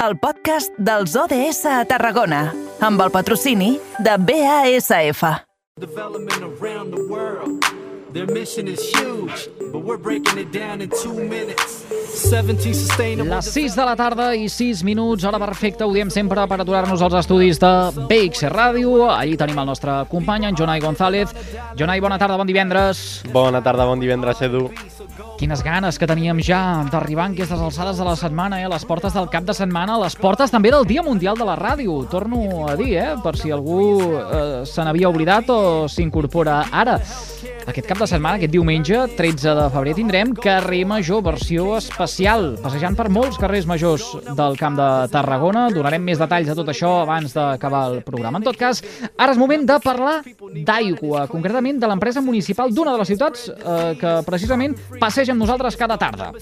el podcast dels ODS a Tarragona, amb el patrocini de BASF. Development around the world. Their mission is huge, but we're breaking it down in two minutes. 17 sustainable... Les 6 de la tarda i 6 minuts, hora perfecta, ho diem sempre per aturar-nos als estudis de BX Ràdio. Allí tenim el nostre company, en Jonai González. Jonai, bona tarda, bon divendres. Bona tarda, bon divendres, Edu. Quines ganes que teníem ja d'arribar en aquestes alçades de la setmana, eh? les portes del cap de setmana, les portes també del Dia Mundial de la Ràdio. Torno a dir, eh? per si algú eh, se n'havia oblidat o s'incorpora ara. Aquest cap de setmana, aquest diumenge, 13 de febrer, tindrem Carrer Major, versió especial, passejant per molts carrers majors del Camp de Tarragona. Donarem més detalls de tot això abans d'acabar el programa. En tot cas, ara és moment de parlar d'aigua, concretament de l'empresa municipal d'una de les ciutats eh, que precisament passeja amb nosaltres cada tarda.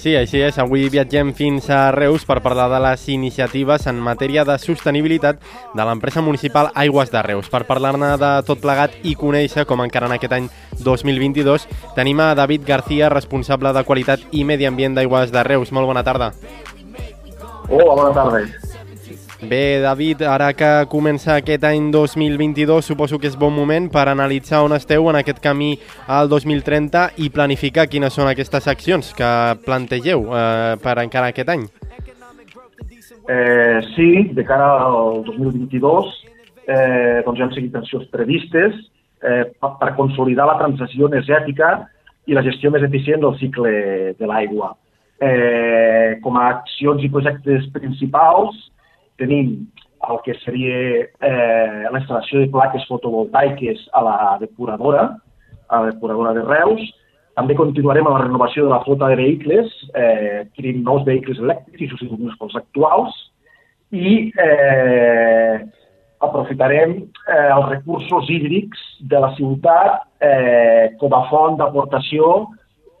Sí, així és. Avui viatgem fins a Reus per parlar de les iniciatives en matèria de sostenibilitat de l'empresa municipal Aigües de Reus. Per parlar-ne de tot plegat i conèixer com encara en aquest any 2022 tenim a David García, responsable de qualitat i medi ambient d'Aigües de Reus. Molt bona tarda. Hola, bona tarda. Bé, David, ara que comença aquest any 2022, suposo que és bon moment per analitzar on esteu en aquest camí al 2030 i planificar quines són aquestes accions que plantegeu eh, per encara aquest any. Eh, sí, de cara al 2022 eh, doncs hem seguit accions previstes eh, per consolidar la transició energètica i la gestió més eficient del cicle de l'aigua. Eh, com a accions i projectes principals, tenim el que seria eh, la instal·lació de plaques fotovoltaiques a la depuradora, a la depuradora de Reus. També continuarem amb la renovació de la flota de vehicles, eh, adquirint nous vehicles elèctrics i substituint els actuals. I eh, aprofitarem eh, els recursos hídrics de la ciutat eh, com a font d'aportació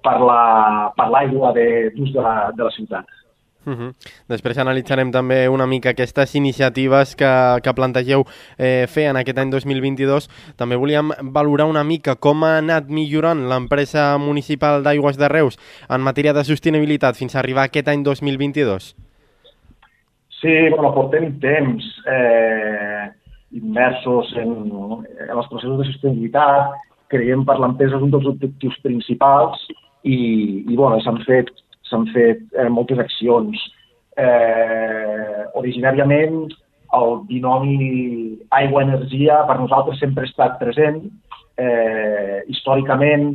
per l'aigua la, d'ús de, la, de la ciutat. Uh -huh. Després analitzarem també una mica aquestes iniciatives que, que plantegeu eh, fer en aquest any 2022. També volíem valorar una mica com ha anat millorant l'empresa municipal d'Aigües de Reus en matèria de sostenibilitat fins a arribar a aquest any 2022. Sí, bueno, portem temps eh, immersos en, en els processos de sostenibilitat. Creiem per l'empresa és un dels objectius principals i, i bueno, s'han fet s'han fet eh, moltes accions. Eh, originàriament, el binomi aigua-energia per nosaltres sempre ha estat present. Eh, històricament,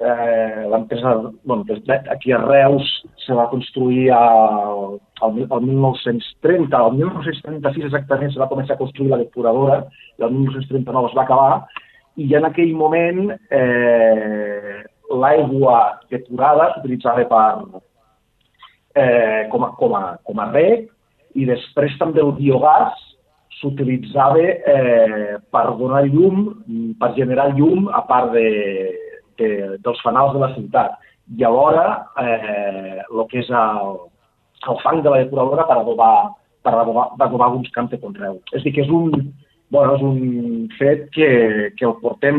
eh, l'empresa, bueno, aquí a Reus se va construir al, al, al 1930, al 1936 exactament se va començar a construir la depuradora i el 1939 es va acabar i en aquell moment eh, l'aigua depurada s'utilitzava per, eh, com, a, com, a, com a rec i després també el biogàs s'utilitzava eh, per donar llum, per generar llum a part de, de, dels fanals de la ciutat i alhora eh, el que és el, el fang de la depuradora per adobar, per adobar, adobar alguns camps de conreu. És a dir, que és un, bueno, és un fet que, que el portem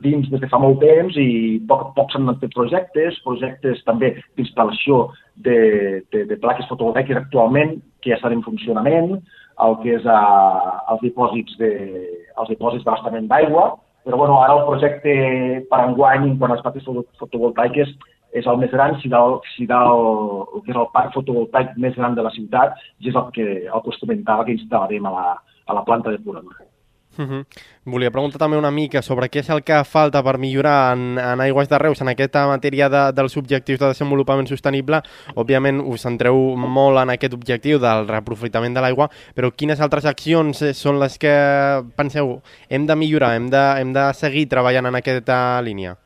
dins des de fa molt temps i poc a poc s'han fet projectes, projectes també d'instal·lació de, de, de plaques fotovoltaiques actualment que ja estan en funcionament, el que és a, els dipòsits de, els dipòsits d'abastament d'aigua, però bueno, ara el projecte per enguany quan les plaques fotovoltaiques és el més gran, si del, si del el que és el parc fotovoltaic més gran de la ciutat, i és el que, el que us comentava que instal·larem a la, a la planta depuradora. Uh -huh. Volia preguntar també una mica sobre què és el que falta per millorar en, en Aigües de Reus en aquesta matèria de, dels objectius de desenvolupament sostenible. Òbviament us centreu molt en aquest objectiu del reaprofitament de l'aigua, però quines altres accions són les que penseu hem de millorar, hem de, hem de seguir treballant en aquesta línia?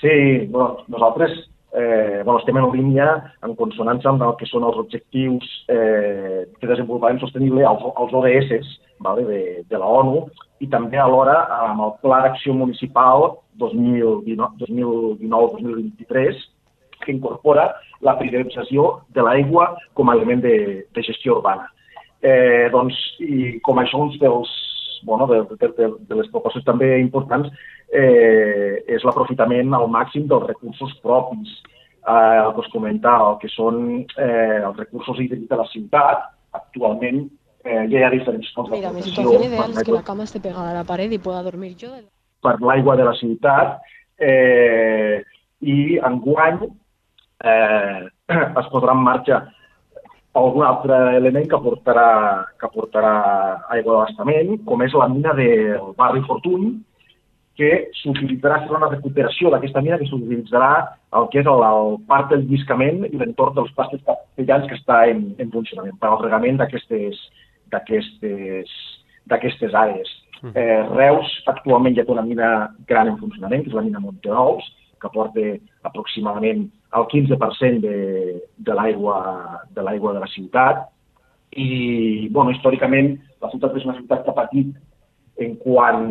Sí, bueno, nosaltres eh, bueno, estem en línia en consonància amb el que són els objectius eh, de desenvolupament sostenible, els, els ODS vale, de, de la ONU, i també alhora amb el Pla d'Acció Municipal 2019-2023, que incorpora la priorització de l'aigua com a element de, de gestió urbana. Eh, doncs, i com això uns dels, bueno, de, de, de, de les propostes també importants eh, és l'aprofitament al màxim dels recursos propis, eh, us comentava, el que són eh, els recursos hídrics de la ciutat, actualment eh, ja hi ha diferents fonts Mira, mi situación ideal per que la cama esté pegada a la pared y pueda dormir de- per l'aigua de la ciutat eh, i enguany eh, es posarà en marxa algun altre element que portarà, que portarà aigua d'abastament, com és la mina del barri Fortuny, que s'utilitzarà, serà una recuperació d'aquesta mina que s'utilitzarà el que és el, el parc del lliscament i l'entorn dels pastos castellans que està en, en funcionament, per al regament d'aquestes àrees. Eh, Reus actualment ja té una mina gran en funcionament, que és la mina Monterols, que porta aproximadament el 15% de, de l'aigua de l'aigua de la ciutat. I, bueno, històricament, la ciutat és una ciutat que ha patit en quant,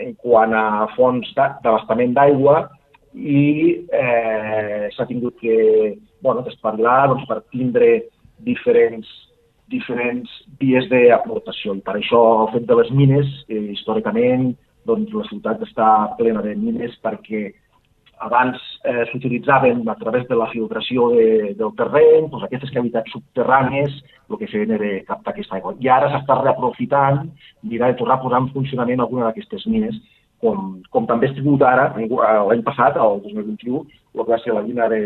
en quant a fonts d'a- d'abastament d'aigua i eh, s'ha tingut que bueno, desparlar doncs, per tindre diferents, diferents vies d'aportació. I per això el fet de les mines, eh, històricament, doncs, la ciutat està plena de mines perquè abans eh, s'utilitzaven a través de la filtració de, del terreny, doncs aquestes cavitats subterrànies, el que feien era captar aquesta aigua. I ara s'està reaprofitant, mirar de tornar a posar en funcionament alguna d'aquestes mines, com, com també ha sigut ara, l'any passat, el 2021, el que va ser la mina de,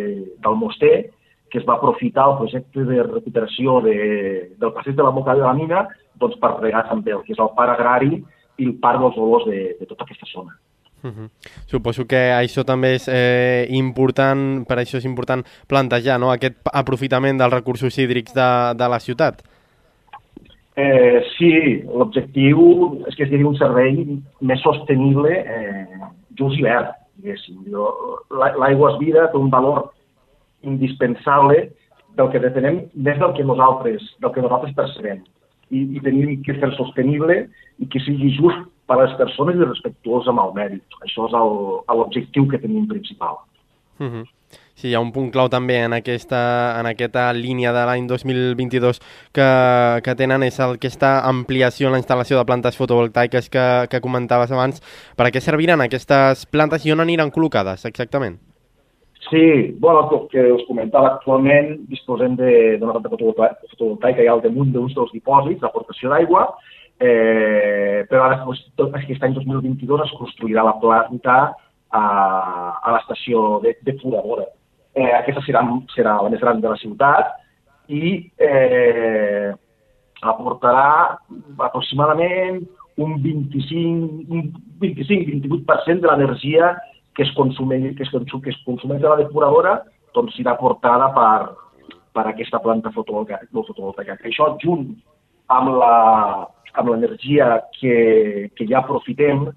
del Moster, que es va aprofitar el projecte de recuperació de, del passeig de la boca de la mina doncs, per regar també el que és el parc agrari i el parc dels olors de, de tota aquesta zona. Uh -huh. Suposo que això també és eh, important, per això és important plantejar no? aquest aprofitament dels recursos hídrics de, de la ciutat. Eh, sí, l'objectiu és que sigui un servei més sostenible eh, just i verd, diguéssim. L'aigua és vida, té un valor indispensable del que detenem més del que nosaltres, del que nosaltres percebem. I, i tenim que fer sostenible i que sigui just per a les persones i respectuós amb el mèrit. Això és el- l'objectiu que tenim principal. Uh -huh. Sí, hi ha un punt clau també en aquesta, en aquesta línia de l'any 2022 que, que tenen és aquesta ampliació en la instal·lació de plantes fotovoltaiques que, que comentaves abans. Per a què serviran aquestes plantes i on aniran col·locades exactament? Sí, bueno, el que us comentava, actualment disposem de- d'una planta fotovolta- fotovoltaica ja al damunt d'uns dels dipòsits d'aportació d'aigua, eh, però ara doncs, tot aquest any 2022 es construirà la planta a, a l'estació de, de Puradora. Eh, aquesta serà, serà la més gran de la ciutat i eh, aportarà aproximadament un 25, un 25-28% de l'energia que es consumeix, que es, que es consumeix de la depuradora doncs serà aportada per, per aquesta planta fotovoltaica. Això, junt amb la amb l'energia que, que ja aprofitem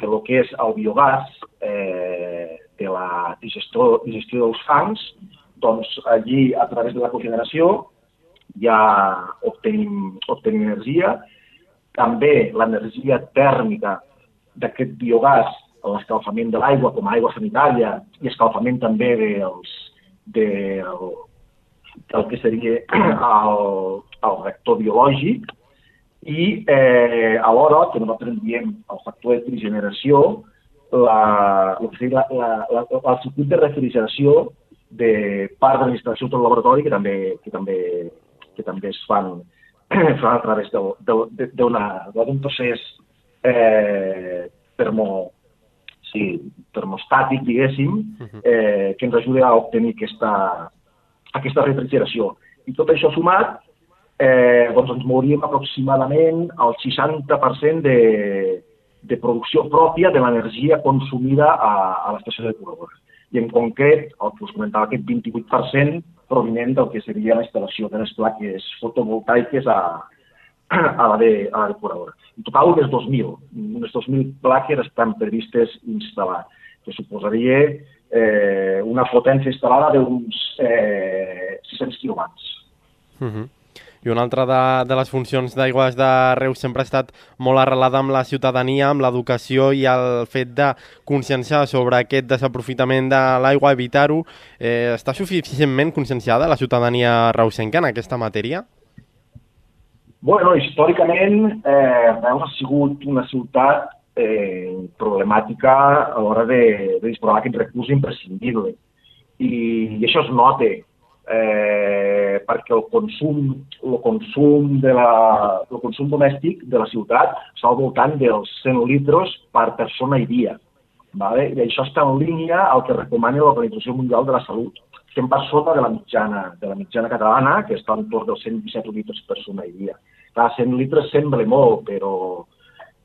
de lo que és el biogàs eh, de la digestió, digestió dels fangs, doncs allí, a través de la cogeneració, ja obtenim, obtenim energia. També l'energia tèrmica d'aquest biogàs, l'escalfament de l'aigua com a aigua sanitària i escalfament també dels, del, del que seria el, el reactor biològic. I eh, alhora, que nosaltres en diem el factor de trigeneració, la, el, la, la, la, el circuit de refrigeració de part de l'instal·lació del laboratori que també, que també, que també es fan, fan a través d'un procés eh, termo, sí, termostàtic, diguéssim, eh, que ens ajuda a obtenir aquesta, aquesta refrigeració. I tot això sumat, eh, doncs ens mouríem aproximadament al 60% de, de producció pròpia de l'energia consumida a, a l'estació de Corredor. I en concret, el que us comentava, aquest 28% provinent del que seria la de les plaques fotovoltaiques a, a la de, a la de Corredor. En total, unes 2.000. Unes 2.000 plaques estan previstes instal·lar, que suposaria eh, una potència instal·lada d'uns eh, 600 quilowatts. Uh -huh. I una altra de, de les funcions d'Aigües de Reus sempre ha estat molt arrelada amb la ciutadania, amb l'educació i el fet de conscienciar sobre aquest desaprofitament de l'aigua, evitar-ho. Eh, està suficientment conscienciada la ciutadania reusenca en aquesta matèria? Bueno, històricament, eh, Reus ha sigut una ciutat eh, problemàtica a l'hora de, de disposar d'aquest recurs imprescindible. i, i això es nota eh, perquè el consum, el consum, de la, el consum domèstic de la ciutat està al voltant dels 100 litres per persona i dia. Vale? I això està en línia al que recomana l'Organització Mundial de la Salut. Estem per sota de la mitjana, de la mitjana catalana, que està entorn dels 117 litres per persona i dia. Clar, 100 litres sembla molt, però,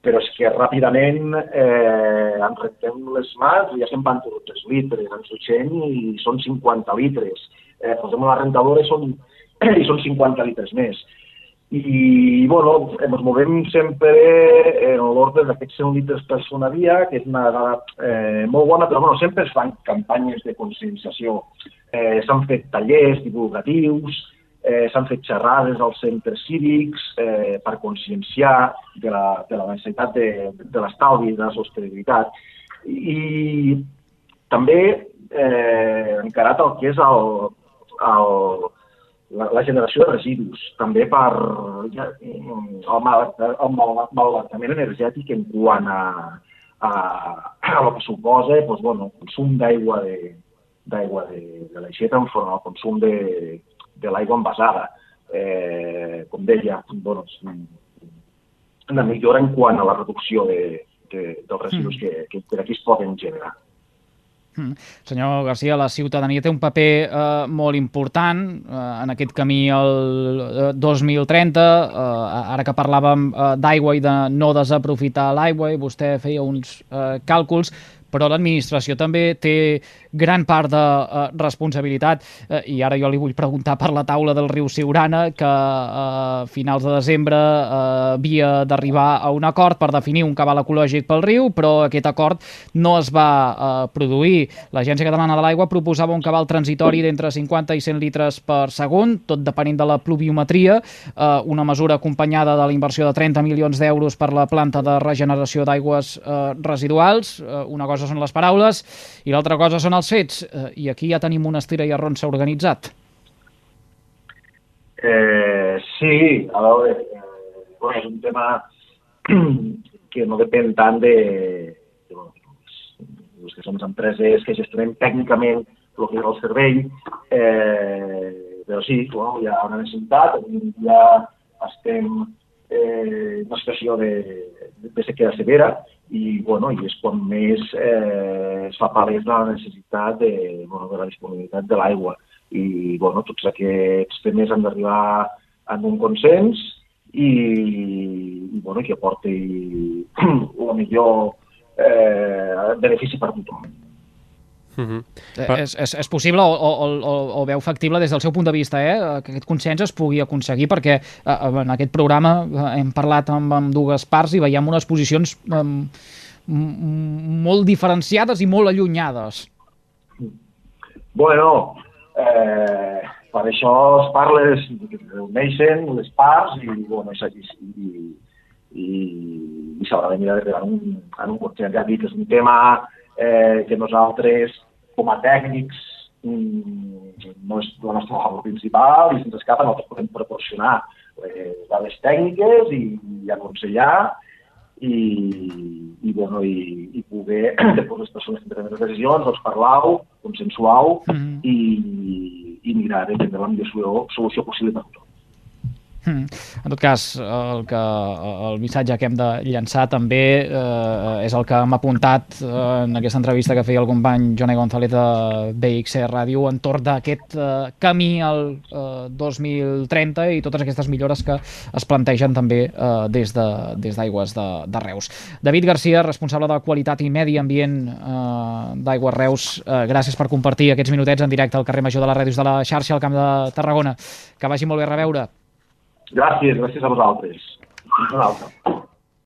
però és que ràpidament eh, ens rentem les mans i ja se'n van tots 3 litres, ens dutxem i són 50 litres. Eh, posem la rentadora i són, i són 50 litres més. I, bueno, ens movem sempre en l'ordre d'aquests 100 litres per persona dia, que és una dada eh, molt bona, però bueno, sempre es fan campanyes de conscienciació. Eh, S'han fet tallers divulgatius, eh, s'han fet xerrades als centres cívics eh, per conscienciar de la, de la necessitat de, de l'estalvi, de la sostenibilitat. I també eh, encarat el que és el, el, la, la generació de residus, també per el, mal, el malbaratament energètic en quant a, a, a el que suposa doncs, bueno, consum d'aigua de, d'aigua de, de l'aixeta en forma al consum de, de l'aigua envasada. Eh, com deia, bueno, una millora en quant a la reducció de, de, dels residus mm. que, que per aquí es poden generar. Mm. Senyor Garcia, la ciutadania té un paper eh, molt important eh, en aquest camí al 2030. Eh, ara que parlàvem eh, d'aigua i de no desaprofitar l'aigua, i vostè feia uns eh, càlculs, però l'administració també té gran part de uh, responsabilitat uh, i ara jo li vull preguntar per la taula del riu Siurana que uh, a finals de desembre uh, havia d'arribar a un acord per definir un cabal ecològic pel riu, però aquest acord no es va uh, produir. L'Agència Catalana de l'Aigua proposava un cabal transitori d'entre 50 i 100 litres per segon, tot depenent de la pluviometria, uh, una mesura acompanyada de la inversió de 30 milions d'euros per la planta de regeneració d'aigües uh, residuals. Uh, una cosa són les paraules i l'altra cosa són els fets, eh, i aquí ja tenim una estira i arronsa organitzat. Eh, sí, a veure, eh, bueno, és un tema que no depèn tant de, de bueno, els que som empreses que gestionem tècnicament el que és el servei, eh, però sí, bueno, hi ha una necessitat, ja estem eh, una situació de, de sequera severa, i, bueno, i és quan més eh, es fa palès la necessitat de, bueno, de la disponibilitat de l'aigua. I bueno, tots aquests temes han d'arribar en un consens i, i bueno, que aporti el millor eh, benefici per tothom. Uh mhm. -huh. Però... és, és, és possible o, o, o, o veu factible des del seu punt de vista eh, que aquest consens es pugui aconseguir perquè eh, en aquest programa eh, hem parlat amb, amb dues parts i veiem unes posicions eh, molt diferenciades i molt allunyades. Bueno, eh, per això es parla, es reuneixen les parts i, bueno, i, i, i, i s'haurà de mirar en un, en un consens. Ja dic, és un tema eh, que nosaltres, com a tècnics, mm, no és la nostra labor principal i se'ns escapa, nosaltres podem proporcionar eh, les tècniques i, i aconsellar i, i, bueno, i, i poder, després les persones que prenen les decisions, doncs parlar-ho, consensuar-ho mm -hmm. i, i mirar de prendre la millor solució possible per tothom. Hmm. En tot cas, el, que, el missatge que hem de llançar també eh, és el que hem apuntat eh, en aquesta entrevista que feia el company Johnny González de BXC Ràdio entorn d'aquest eh, camí al eh, 2030 i totes aquestes millores que es plantegen també eh, des d'Aigües de, des de, de Reus. David Garcia, responsable de qualitat i medi ambient eh, d'Aigües Reus, eh, gràcies per compartir aquests minutets en directe al carrer Major de les Ràdios de la xarxa al Camp de Tarragona. Que vagi molt bé a reveure. Gràcies, gràcies a vosaltres. Fins una altra.